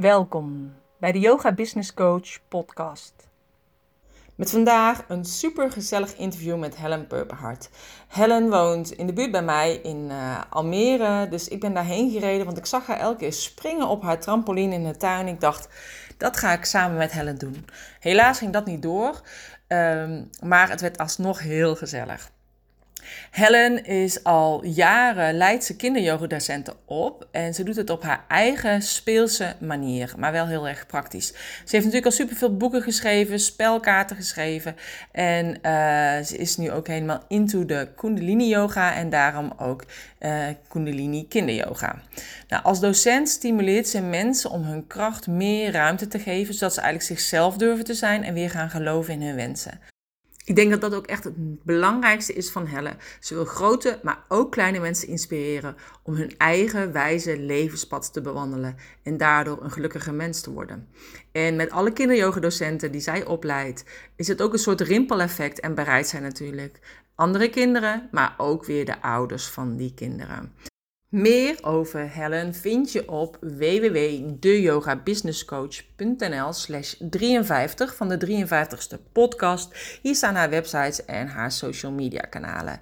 Welkom bij de Yoga Business Coach podcast. Met vandaag een super gezellig interview met Helen Purperhart. Helen woont in de buurt bij mij in uh, Almere, dus ik ben daarheen gereden, want ik zag haar elke keer springen op haar trampoline in de tuin. Ik dacht, dat ga ik samen met Helen doen. Helaas ging dat niet door, um, maar het werd alsnog heel gezellig. Helen is al jaren Leidse kinderyogadocenten op en ze doet het op haar eigen speelse manier, maar wel heel erg praktisch. Ze heeft natuurlijk al superveel boeken geschreven, spelkaarten geschreven en uh, ze is nu ook helemaal into de Kundalini yoga en daarom ook uh, Kundalini kinderyoga. Nou, als docent stimuleert ze mensen om hun kracht meer ruimte te geven, zodat ze eigenlijk zichzelf durven te zijn en weer gaan geloven in hun wensen. Ik denk dat dat ook echt het belangrijkste is van Helle. Ze wil grote, maar ook kleine mensen inspireren om hun eigen wijze levenspad te bewandelen en daardoor een gelukkiger mens te worden. En met alle kinderyogadocenten die zij opleidt, is het ook een soort rimpeleffect en bereidt zij natuurlijk andere kinderen, maar ook weer de ouders van die kinderen. Meer over Helen vind je op www.deyogabusinesscoach.nl slash 53 van de 53ste podcast. Hier staan haar websites en haar social media kanalen.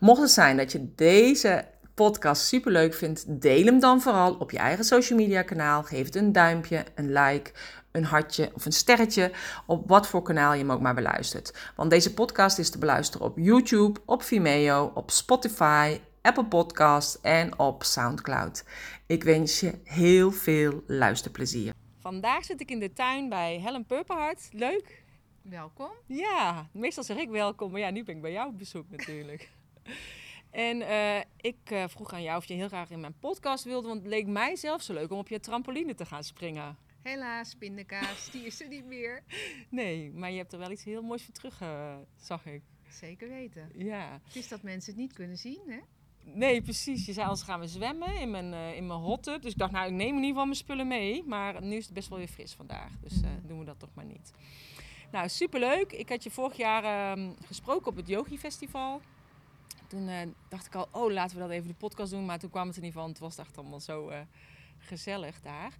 Mocht het zijn dat je deze podcast superleuk vindt, deel hem dan vooral op je eigen social media kanaal. Geef het een duimpje, een like, een hartje of een sterretje op wat voor kanaal je hem ook maar beluistert. Want deze podcast is te beluisteren op YouTube, op Vimeo, op Spotify Apple Podcast en op SoundCloud. Ik wens je heel veel luisterplezier. Vandaag zit ik in de tuin bij Helen Purperhart. Leuk. Welkom. Ja, meestal zeg ik welkom, maar ja, nu ben ik bij jou op bezoek natuurlijk. en uh, ik uh, vroeg aan jou of je heel graag in mijn podcast wilde, want het leek mij zelf zo leuk om op je trampoline te gaan springen. Helaas, pindakaas, die is er niet meer. Nee, maar je hebt er wel iets heel moois voor terug, uh, zag ik. Zeker weten. Ja. Het is dat mensen het niet kunnen zien, hè? Nee, precies. Je zei anders gaan we zwemmen in mijn, uh, in mijn hot tub. Dus ik dacht, nou, ik neem in ieder geval mijn spullen mee. Maar nu is het best wel weer fris vandaag. Dus uh, doen we dat toch maar niet. Nou, superleuk. Ik had je vorig jaar uh, gesproken op het Yogi Festival. Toen eh, dacht ik al, oh, laten we dat even de podcast doen. Maar toen kwam het er niet van. Het was echt allemaal zo gezellig daar.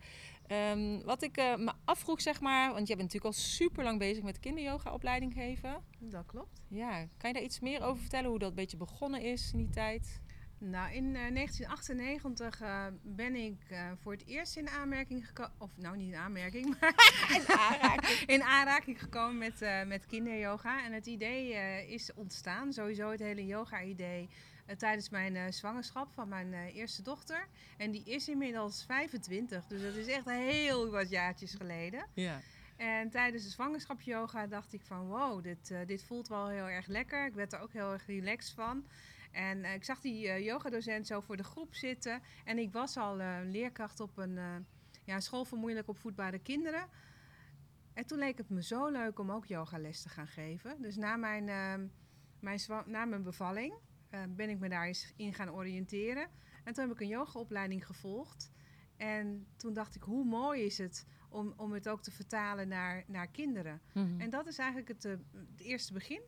Um, wat ik me afvroeg, zeg maar, want jij bent natuurlijk al super lang bezig met kinderyoga-opleiding geven. Dat klopt. Ja, kan je daar iets meer over vertellen, hoe dat een beetje begonnen is in die tijd? Nou, in uh, 1998 uh, ben ik uh, voor het eerst in aanmerking gekomen, of nou niet in aanmerking, maar in aanraking, in aanraking gekomen met, met kinderyoga. En het idee is ontstaan, sowieso het hele yoga-idee, tijdens mijn zwangerschap van mijn eerste dochter. En die is inmiddels 25, dus dat is echt heel wat jaartjes geleden. Ja. En tijdens de zwangerschapsyoga dacht ik van wow, dit, dit voelt wel heel erg lekker. Ik werd er ook heel erg relaxed van. En uh, ik zag die uh, yogadocent zo voor de groep zitten. En ik was al uh, leerkracht op een ja, school voor moeilijk opvoedbare kinderen. En toen leek het me zo leuk om ook yogales te gaan geven. Dus na mijn, mijn, na mijn bevalling ben ik me daar eens in gaan oriënteren. En toen heb ik een yogaopleiding gevolgd. En toen dacht ik, hoe mooi is het om, om het ook te vertalen naar, naar kinderen. Mm -hmm. En dat is eigenlijk het, het eerste begin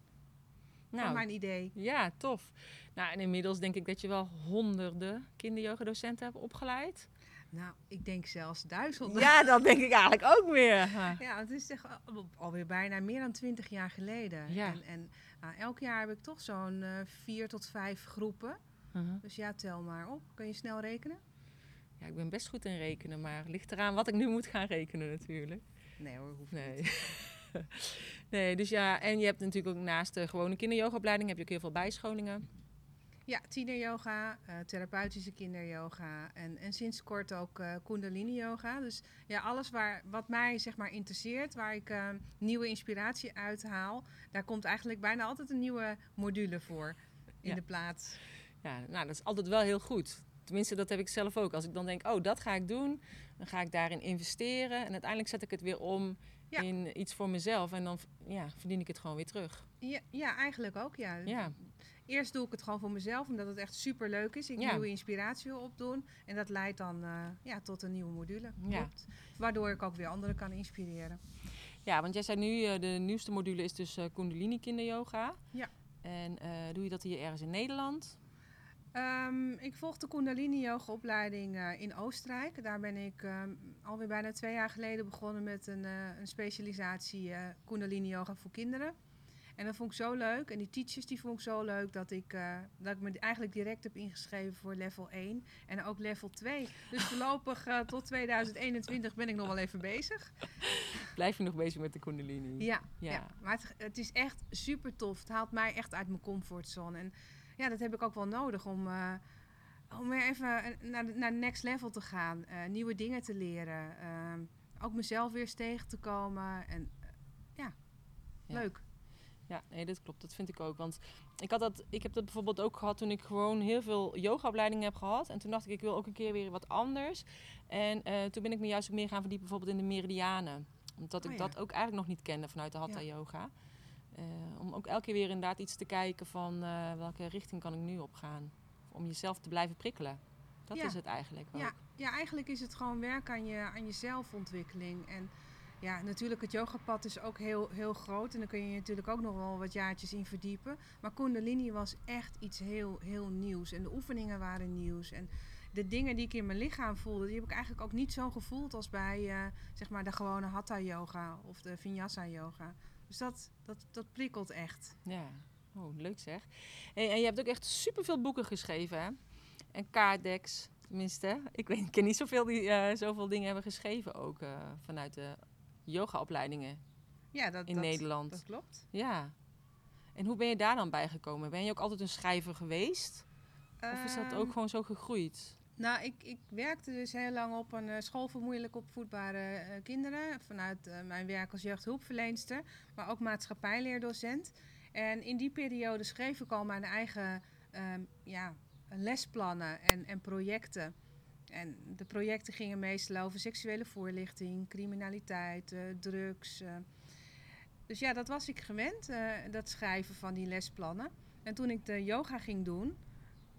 nou, van mijn idee. Ja, tof. Nou, en inmiddels denk ik dat je wel honderden kinderyogadocenten hebt opgeleid. Nou, ik denk zelfs duizenden. Ja, dat denk ik eigenlijk ook meer. Ja, het is zeg, alweer bijna meer dan twintig jaar geleden. Ja. En, en nou, elk jaar heb ik toch zo'n uh, vier tot vijf groepen. Uh -huh. Dus ja, tel maar op. Kun je snel rekenen? Ja, ik ben best goed in rekenen, maar ligt eraan wat ik nu moet gaan rekenen natuurlijk. Nee hoor, hoeft nee. niet. nee, dus ja, en je hebt natuurlijk ook naast de gewone kinderyogaopleiding heb je ook heel veel bijscholingen. Ja, tieneryoga, uh, therapeutische kinderyoga en, en sinds kort ook uh, kundalini yoga. Dus ja, alles waar, wat mij zeg maar interesseert, waar ik uh, nieuwe inspiratie uithaal, daar komt eigenlijk bijna altijd een nieuwe module voor in ja. de plaats. Ja, nou dat is altijd wel heel goed. Tenminste, dat heb ik zelf ook. Als ik dan denk, oh, dat ga ik doen, dan ga ik daarin investeren en uiteindelijk zet ik het weer om ja. in iets voor mezelf en dan ja, verdien ik het gewoon weer terug. Ja, ja eigenlijk ook, ja. ja. Eerst doe ik het gewoon voor mezelf, omdat het echt super leuk is. Ik ja. nieuwe inspiratie wil opdoen. En dat leidt dan uh, ja, tot een nieuwe module. Ja. Waardoor ik ook weer anderen kan inspireren. Ja, want jij zei nu, uh, de nieuwste module is dus uh, Kundalini kinderyoga. Ja. En doe je dat hier ergens in Nederland? Ehm, ik volg de Kundalini Yoga opleiding eh, in Oostenrijk. Daar ben ik ehm, alweer bijna twee jaar geleden begonnen met een, eh, een specialisatie uh, Kundalini Yoga voor kinderen. En dat vond ik zo leuk. En die teachers die vond ik zo leuk dat ik, dat ik me eigenlijk direct heb ingeschreven voor level 1 en ook level 2. Dus voorlopig tot 2021 ben ik nog wel even bezig. Blijf je nog bezig met de Kundalini? Ja, ja. ja. maar het, het, is echt super tof. Het haalt mij echt uit mijn comfortzone. En ja, dat heb ik ook wel nodig om, uh, om weer even naar, naar next level te gaan. Uh, nieuwe dingen te leren. Uh, ook mezelf weer tegen te komen. En ja, ja, leuk. Ja, nee, dat klopt. Dat vind ik ook. Want ik, had dat, ik heb dat bijvoorbeeld ook gehad toen ik gewoon heel veel yogaopleidingen heb gehad. En toen dacht ik, ik wil ook een keer weer wat anders. En toen ben ik me juist ook meer gaan verdiepen bijvoorbeeld in de meridianen. Omdat ik oh dat ook eigenlijk nog niet kende vanuit de Hatha Yoga. Uh, om ook elke keer weer inderdaad iets te kijken van uh, welke richting kan ik nu op gaan. Om jezelf te blijven prikkelen. Dat is het eigenlijk ook. Ja, ja, eigenlijk is het gewoon werk aan je, aan je zelfontwikkeling. En ja, natuurlijk het yogapad is ook heel, heel groot. En daar kun je natuurlijk ook nog wel wat jaartjes in verdiepen. Maar Kundalini was echt iets heel, heel nieuws. En de oefeningen waren nieuws. En de dingen die ik in mijn lichaam voelde, die heb ik eigenlijk ook niet zo gevoeld als bij uh, zeg maar de gewone Hatha yoga of de Vinyasa yoga. Dus dat, dat, dat prikkelt echt. Ja, oh, leuk zeg. En, en je hebt ook echt superveel boeken geschreven, hè? En kaartdeks, tenminste. Ik, weet, ik ken niet zoveel die uh, zoveel dingen hebben geschreven ook uh, vanuit de yogaopleidingen ja, dat, in dat, Nederland. Dat klopt. Ja. En hoe ben je daar dan bij gekomen? Ben je ook altijd een schrijver geweest? Of is dat ook ehm, gewoon zo gegroeid? Nou, ik, ik werkte dus heel lang op een uh, school voor moeilijk opvoedbare uh, kinderen. Vanuit uh, mijn werk als jeugdhulpverleenster, maar ook maatschappijleerdocent. En in die periode schreef ik al mijn eigen um, ja, lesplannen en, en projecten. En de projecten gingen meestal over seksuele voorlichting, criminaliteit, drugs. Dus ja, dat was ik gewend, dat schrijven van die lesplannen. En toen ik de yoga ging doen,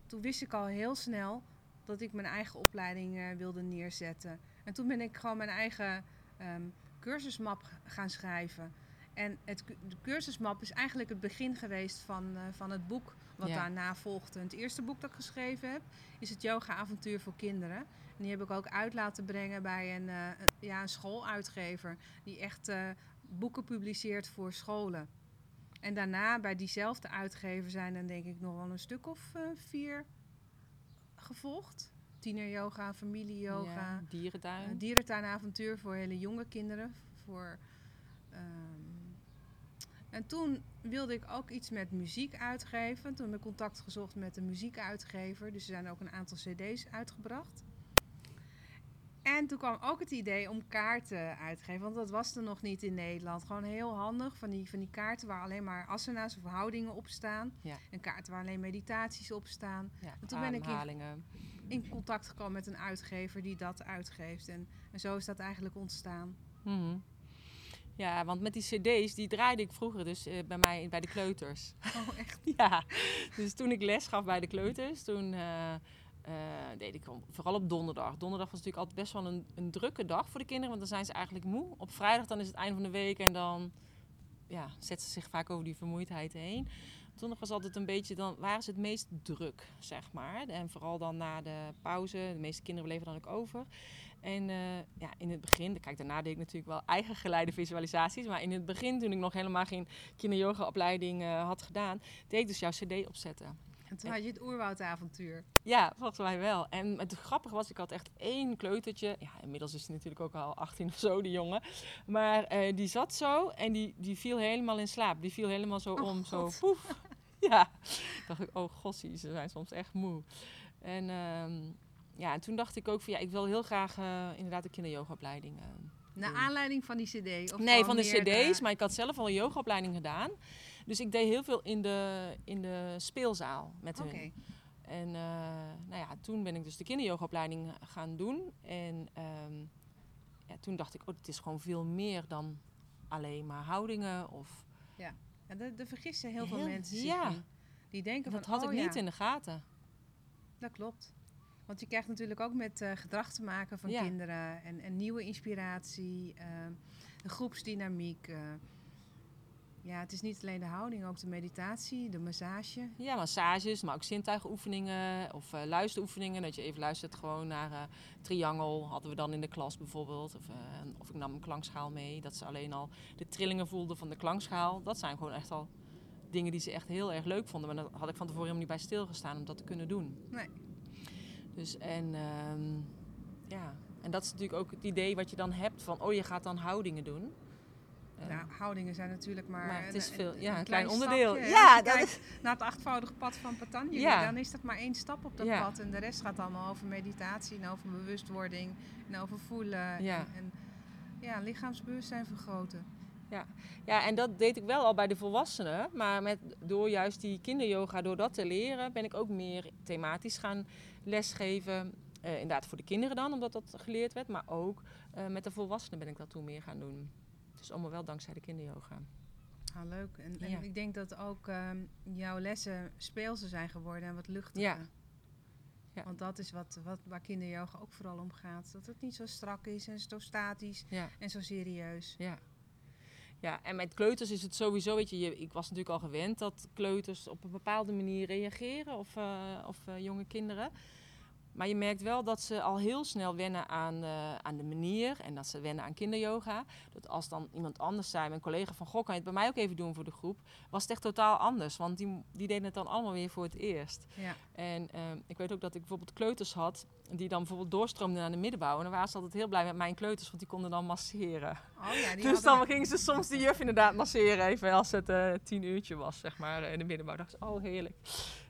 toen wist ik al heel snel dat ik mijn eigen opleiding uh, wilde neerzetten. En toen ben ik gewoon mijn eigen um, cursusmap gaan schrijven. En het, de cursusmap is eigenlijk het begin geweest van, uh, van het boek wat ja. daarna volgde. Het eerste boek dat ik geschreven heb is het Yoga Avontuur voor Kinderen. En die heb ik ook uit laten brengen bij een, uh, een ja, een schooluitgever die echt boeken publiceert voor scholen. En daarna bij diezelfde uitgever zijn dan denk ik nog wel een stuk of vier gevolgd. Tieneryoga, familieyoga. Ja, dierentuin. Uh, dierentuinavontuur voor hele jonge kinderen. Voor, um, en toen wilde ik ook iets met muziek uitgeven. Toen heb ik contact gezocht met een muziekuitgever. Dus er zijn ook een aantal cd's uitgebracht. En toen kwam ook het idee om kaarten uit te geven. Want dat was er nog niet in Nederland. Gewoon heel handig. Van die, van die kaarten waar alleen maar asana's of houdingen op staan. Ja. En kaarten waar alleen meditaties op staan. Ja, en toen ben ik in, in, contact gekomen met een uitgever die dat uitgeeft. En, en zo is dat eigenlijk ontstaan. Mm -hmm. Ja, want met die cd's, die draaide ik vroeger dus uh, bij mij bij de kleuters. Oh, echt? ja. Dus toen ik les gaf bij de kleuters, toen... Uh, uh, deed ik vooral op donderdag. Donderdag was natuurlijk altijd best wel een, een, drukke dag voor de kinderen, want dan zijn ze eigenlijk moe. Op vrijdag dan is het einde van de week en dan ja, zetten ze zich vaak over die vermoeidheid heen. Donderdag was altijd een beetje, dan waren ze het meest druk, zeg maar. En vooral dan na de pauze. De meeste kinderen bleven dan ook over. En uh, ja, in het begin, kijk, daarna deed ik natuurlijk wel eigen geleide visualisaties. Maar in het begin, toen ik nog helemaal geen kinderyoga-opleiding uh, had gedaan, deed ik dus jouw cd opzetten. En toen had je het oerwoudavontuur. Ja, volgens mij wel. En het grappige was, ik had echt één kleutertje. Ja, inmiddels is hij natuurlijk ook al 18 of zo, die jongen. Maar uh, die zat zo en die, die viel helemaal in slaap. Die viel helemaal zo oh, om, God. zo poef. ja, dacht ik, oh gossie, ze zijn soms echt moe. En um, ja, en toen dacht ik ook van, ja, ik wil heel graag uh, inderdaad een kinderyogaopleiding uh, Naar aanleiding van die cd? Of nee, van de cd's, maar ik had zelf al een yogaopleiding gedaan. Dus ik deed heel veel in de, in de speelzaal met okay. hun. En uh, nou ja, toen ben ik dus de kinderyogaopleiding gaan doen. En um, ja, toen dacht ik, oh, het is gewoon veel meer dan alleen maar houdingen. Of... Ja, en de, de vergissen heel, heel veel mensen ja. in. Die denken dat van, had oh, ik niet ja. in de gaten. Dat klopt. Want je krijgt natuurlijk ook met uh, gedrag te maken van kinderen. En, en nieuwe inspiratie, uh, de groepsdynamiek. Ja, het is niet alleen de houding, ook de meditatie, de massage. Ja, massages, maar ook zintuigoefeningen of uh, luisteroefeningen. Dat je even luistert gewoon naar uh, triangel, hadden we dan in de klas bijvoorbeeld. Of, uh, of ik nam een klankschaal mee, dat ze alleen al de trillingen voelden van de klankschaal. Dat zijn gewoon echt al dingen die ze echt heel erg leuk vonden. Maar daar had ik van tevoren helemaal niet bij stilgestaan om dat te kunnen doen. Nee. Dus en um, ja, en dat is natuurlijk ook het idee wat je dan hebt van, oh je gaat dan houdingen doen. Nou, houdingen zijn natuurlijk maar, maar het is een, veel, ja, een een klein, klein onderdeel. stapje, hè. ja, dat kijkt is, naar het achtvoudige pad van Patanjali, Ja. dan is dat maar één stap op dat Ja. pad. En de rest gaat allemaal over meditatie en over bewustwording en over voelen. Ja. En, en ja, lichaamsbewustzijn vergroten. ja, en dat deed ik wel al bij de volwassenen. Maar met, door juist die kinderyoga, door dat te leren, ben ik ook meer thematisch gaan lesgeven. Eh, inderdaad voor de kinderen dan, omdat dat geleerd werd. Maar ook eh, met de volwassenen ben ik dat toen meer gaan doen. Dus allemaal wel dankzij de kinderyoga. Ah, leuk. En, en ik denk dat ook ehm, jouw lessen speelse zijn geworden en wat luchtiger. Ja. Ja. Want dat is wat, wat, waar kinderyoga ook vooral om gaat. Dat het niet zo strak is en zo statisch Ja. en zo serieus. Ja. Ja, en met kleuters is het sowieso, weet je, je- ik was natuurlijk al gewend dat kleuters op een bepaalde manier reageren of, eh, of eh, jonge kinderen. Maar je merkt wel dat ze al heel snel wennen aan, eh, aan de manier en dat ze wennen aan kinderyoga. Dat als dan iemand anders zei, mijn collega van Goh, kan je het bij mij ook even doen voor de groep, was het echt totaal anders. Want die, die deden het dan allemaal weer voor het eerst. Ja. En ehm, ik weet ook dat ik bijvoorbeeld kleuters had die dan bijvoorbeeld doorstroomden naar de middenbouw. En dan waren ze altijd heel blij met mijn kleuters, want die konden dan masseren. Oh ja, die Dus hadden- dan gingen ze soms de juf inderdaad masseren, even als het eh, tien uurtje was, zeg maar, eh, in de middenbouw. dacht ze, oh heerlijk.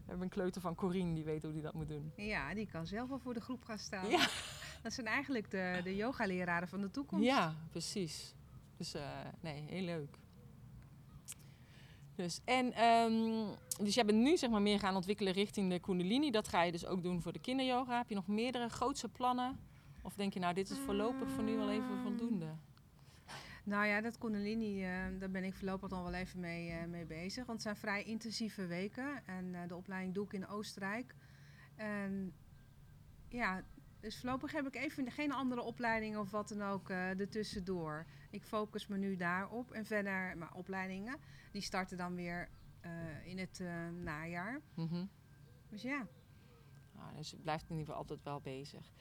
We hebben een kleuter van Corine, die weet hoe die dat moet doen. Ja, die kan zelf wel voor de groep gaan staan. Ja. Dat zijn eigenlijk de, de yogaleraren van de toekomst. Ja, precies. Dus eh, nee, heel leuk. Dus, en, ehm, dus jij bent nu zeg maar meer gaan ontwikkelen richting de Kundalini. Dat ga je dus ook doen voor de kinderyoga. Heb je nog meerdere grootse plannen? Of denk je nou, dit is voorlopig voor nu wel even voldoende? Nou ja, dat Kundalini, eh, daar ben ik voorlopig nog wel even mee, eh, mee bezig. Want het zijn vrij intensieve weken. En eh, de opleiding doe ik in Oostenrijk. En ja, dus voorlopig heb ik even geen andere opleiding of wat dan ook ertussendoor. Ik focus me nu daarop. En verder, mijn opleidingen, die starten dan weer in het najaar. Mhm. Dus ja, Nou, dus je blijft in ieder geval altijd wel bezig.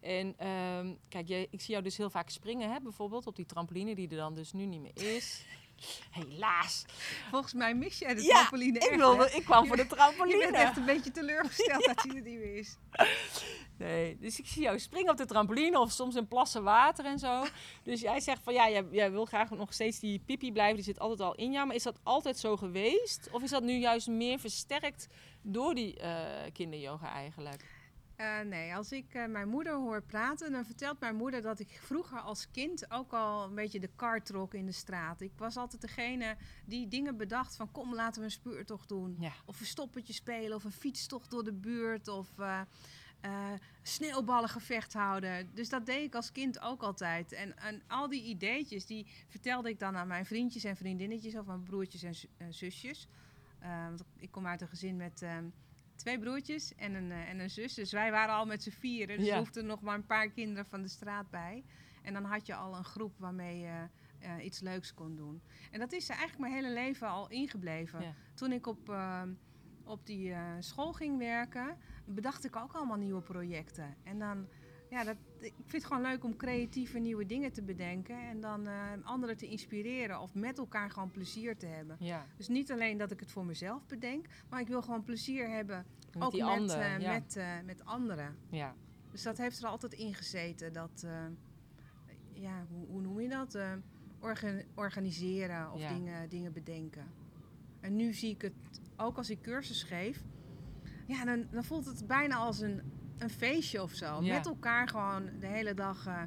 En ehm, kijk, jij, ik zie jou dus heel vaak springen, hè, bijvoorbeeld op die trampoline, die er dan dus nu niet meer is. Helaas. volgens mij mis jij de Ja, trampoline Ik, echt, wilde, hè? ik kwam voor de Je trampoline. bent echt een beetje teleurgesteld dat hij er niet meer is. Nee, dus ik zie jou springen op de trampoline of soms in plassen water en zo. Dus jij zegt van ja, jij, jij wil graag nog steeds die pipi blijven, die zit altijd al in jou. Maar is dat altijd zo geweest? Of is dat nu juist meer versterkt door die eh kinderyoga eigenlijk? Eh, nee, als ik eh, mijn moeder hoor praten, dan vertelt mijn moeder dat ik vroeger als kind ook al een beetje de kar trok in de straat. Ik was altijd degene die dingen bedacht van kom laten we een speurtocht doen. Ja. Of een stoppetje spelen of een fietstocht door de buurt of eh eh, sneeuwballengevecht houden. Dus dat deed ik als kind ook altijd. En, en al die ideetjes die vertelde ik dan aan mijn vriendjes en vriendinnetjes of mijn broertjes en zu- zusjes. Want ik kom uit een gezin met ehm, twee broertjes en een, eh, en een zus. Dus wij waren al met z'n vieren. Dus Ja. er hoefden nog maar een paar kinderen van de straat bij. En dan had je al een groep waarmee je eh, iets leuks kon doen. En dat is eigenlijk mijn hele leven al ingebleven. Ja. Toen ik op, ehm, op die eh, school ging werken, bedacht ik ook allemaal nieuwe projecten. En dan, ja, dat, ik vind het gewoon leuk om creatieve nieuwe dingen te bedenken. En dan eh, anderen te inspireren of met elkaar gewoon plezier te hebben. Ja, Dus niet alleen dat ik het voor mezelf bedenk, maar ik wil gewoon plezier hebben. met ook die met, anderen. eh, ja. met, eh, met anderen. ja. Dus dat heeft er altijd in gezeten. Dat, ja, hoe, hoe noem je dat? Orga- organiseren of Ja. dingen, dingen bedenken. En nu zie ik het ook als ik cursus geef. Ja, dan, dan voelt het bijna als een, een feestje of zo. Ja. Met elkaar gewoon de hele dag eh,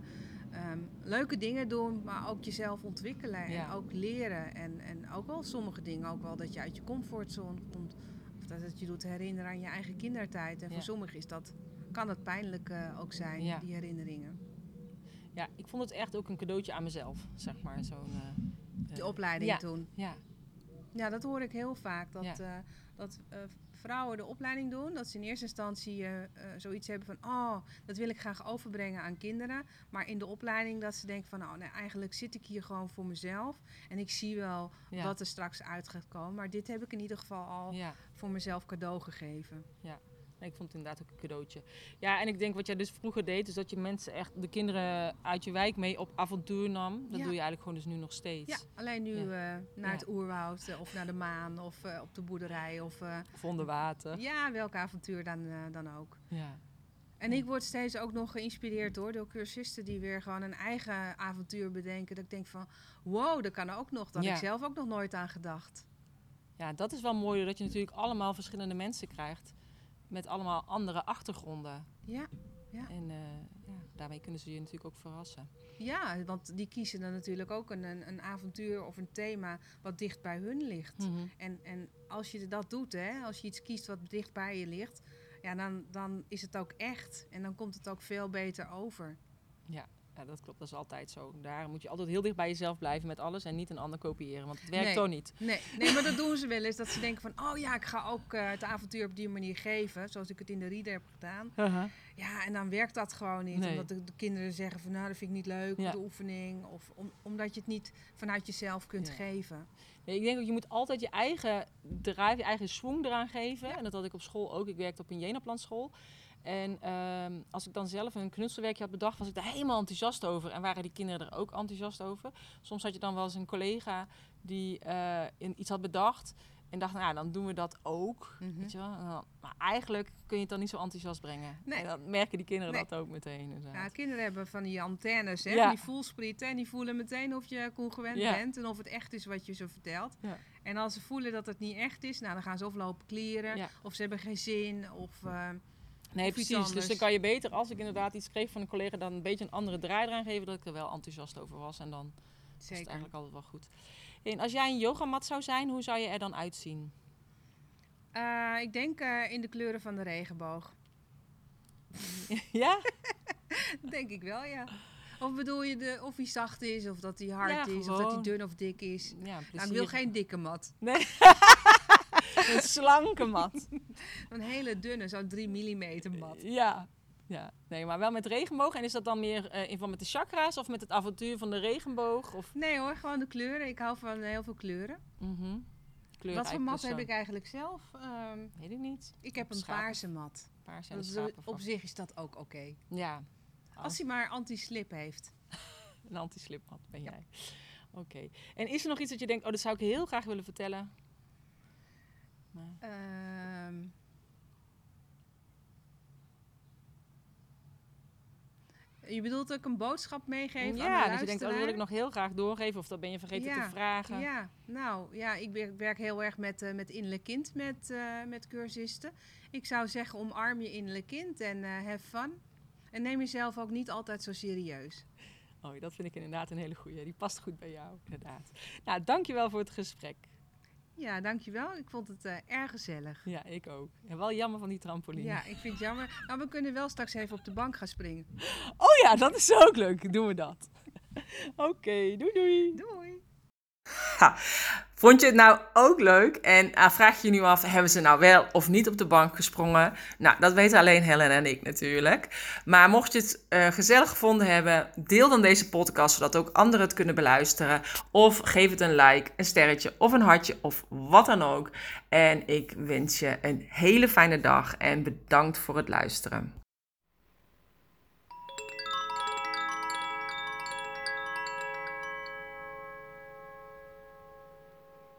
ehm, leuke dingen doen, maar ook jezelf ontwikkelen Ja. en ook leren. En, en ook wel sommige dingen, ook wel dat je uit je comfortzone komt. Of dat het je doet herinneren aan je eigen kindertijd. En Ja. voor sommigen is dat, kan het pijnlijk eh, ook zijn, die herinneringen. ja, ik vond het echt ook een cadeautje aan mezelf, zeg maar. Zo'n, eh, Die eh, opleiding ja. toen. Ja. Ja, dat hoor ik heel vaak. Dat, dat vrouwen de opleiding doen. Dat ze in eerste instantie eh, eh, zoiets hebben van... oh, dat wil ik graag overbrengen aan kinderen. Maar in de opleiding dat ze denken van... nou, nee, eigenlijk zit ik hier gewoon voor mezelf. En ik zie wel Ja. wat er straks uit gaat komen. Maar dit heb ik in ieder geval al Ja. voor mezelf cadeau gegeven. Nee, ik vond het inderdaad ook een cadeautje. Ja, en ik denk wat jij dus vroeger deed, is dat je mensen echt, de kinderen uit je wijk mee op avontuur nam. Dat Ja. doe je eigenlijk gewoon dus nu nog steeds. Ja, alleen nu Ja. eh, naar Ja. het oerwoud eh, of naar de maan of eh, op de boerderij. Of Of onder water. ja, welk avontuur dan, dan ook. Ja. En ik word steeds ook nog geïnspireerd hoor, door cursisten die weer gewoon een eigen avontuur bedenken. Dat ik denk van, wow, dat kan ook nog. Daar had Ja. ik zelf ook nog nooit aan gedacht. ja, dat is wel mooi, dat je natuurlijk allemaal verschillende mensen krijgt. Met allemaal andere achtergronden. Ja, Ja. En eh, ja, daarmee kunnen ze je natuurlijk ook verrassen. ja want die kiezen dan natuurlijk ook een, een, een avontuur of een thema wat dicht bij hun ligt. Mhm. En, en als je dat doet, hè, als je iets kiest wat dicht bij je ligt, ja, dan, dan is het ook echt. En dan komt het ook veel beter over. Ja, dat klopt. Dat is altijd zo. Daar moet je altijd heel dicht bij jezelf blijven met alles en niet een ander kopiëren. Want het werkt Nee. toch niet. Nee, nee, maar dat doen ze wel eens. Dat ze denken van, oh ja, ik ga ook eh, het avontuur op die manier geven. Zoals ik het in de reader heb gedaan. Ja, en dan werkt dat gewoon niet. Nee. Omdat de, de kinderen zeggen van, nou, dat vind ik niet leuk, Ja. de oefening. Of om, omdat je het niet vanuit jezelf kunt Ja. geven. Nee, ik denk dat je moet altijd je eigen drive, je eigen swing eraan geven. En dat had ik op school ook. Ik werkte op een Jenaplan-school. En ehm, als ik dan zelf een knutselwerkje had bedacht, was ik daar helemaal enthousiast over. En waren die kinderen er ook enthousiast over. Soms had je dan wel eens een collega die eh, iets had bedacht. En dacht, nou, dan doen we dat ook. Mhm. Weet je wel? Dan- maar eigenlijk kun je het dan niet zo enthousiast brengen. Nee. En dan merken die kinderen Nee. dat ook meteen. inderdaad. Ja, kinderen hebben van die antennes, hè, Ja. die voelsprieten. En die voelen meteen of je congruent Ja. bent en of het echt is wat je ze vertelt. Ja. En als ze voelen dat het niet echt is, nou, dan gaan ze of lopen klieren, Ja. of ze hebben geen zin, of... eh, Nee, precies. Dus dan kan je beter, als ik inderdaad iets kreeg van een collega, dan een beetje een andere draai eraan geven, dat ik er wel enthousiast over was. En dan is het eigenlijk altijd wel goed. En als jij een yogamat zou zijn, hoe zou je er dan uitzien? Eh, ik denk eh, in de kleuren van de regenboog. ja? Denk ik wel, ja. Of bedoel je de, of hij zacht is, of dat hij hard Ja, is, of dat hij dun of dik is. Ja, Nou, ik wil geen dikke mat. Nee. een slanke mat. Een hele dunne, zo'n 3 mm mat. Ja. ja. Nee, maar wel met regenboog. En is dat dan meer eh, in van met de chakra's of met het avontuur van de regenboog? Of, Nee hoor, gewoon de kleuren. Ik hou van heel veel kleuren. mhm. Wat voor mat heb ik eigenlijk zelf? Ehm, Weet ik niet. ik heb een Schapen. paarse mat. Paars en Dat is- schapen op zich is dat ook oké. Ja. Als hij maar anti-slip heeft. Een anti-slipmat ben jij. Oké. En is er nog iets dat je denkt, oh, dat zou ik heel graag willen vertellen? Maar, Ehm. je bedoelt ik een boodschap meegeef aan de ja, dat je denkt, oh, dat wil ik nog heel graag doorgeven. Of dat ben je vergeten Ja, te vragen. Ja, nou ja, ik werk, heel erg met, eh, met innerlijk kind met, eh, met cursisten. Ik zou zeggen, omarm je innerlijk kind en eh have fun. En neem jezelf ook niet altijd zo serieus. Oh, dat vind ik inderdaad een hele goeie. Die past goed bij jou, inderdaad. Nou, dankjewel voor het gesprek. Ja, dankjewel. Ik vond het eh, erg gezellig. Ja, ik ook. En wel jammer van die trampoline. Ja, ik vind het jammer. Maar we kunnen wel straks even op de bank gaan springen. Oh ja, dat is ook leuk. Doen we dat. Oké, doei doei. Doei! Ha, vond je het nou ook leuk? En ah, vraag je je nu af, hebben ze nou wel of niet op de bank gesprongen? Nou, dat weten alleen Helen en ik natuurlijk. Maar mocht je het eh, gezellig gevonden hebben, deel dan deze podcast, zodat ook anderen het kunnen beluisteren. Of geef het een like, een sterretje of een hartje of wat dan ook. En ik wens je een hele fijne dag en bedankt voor het luisteren.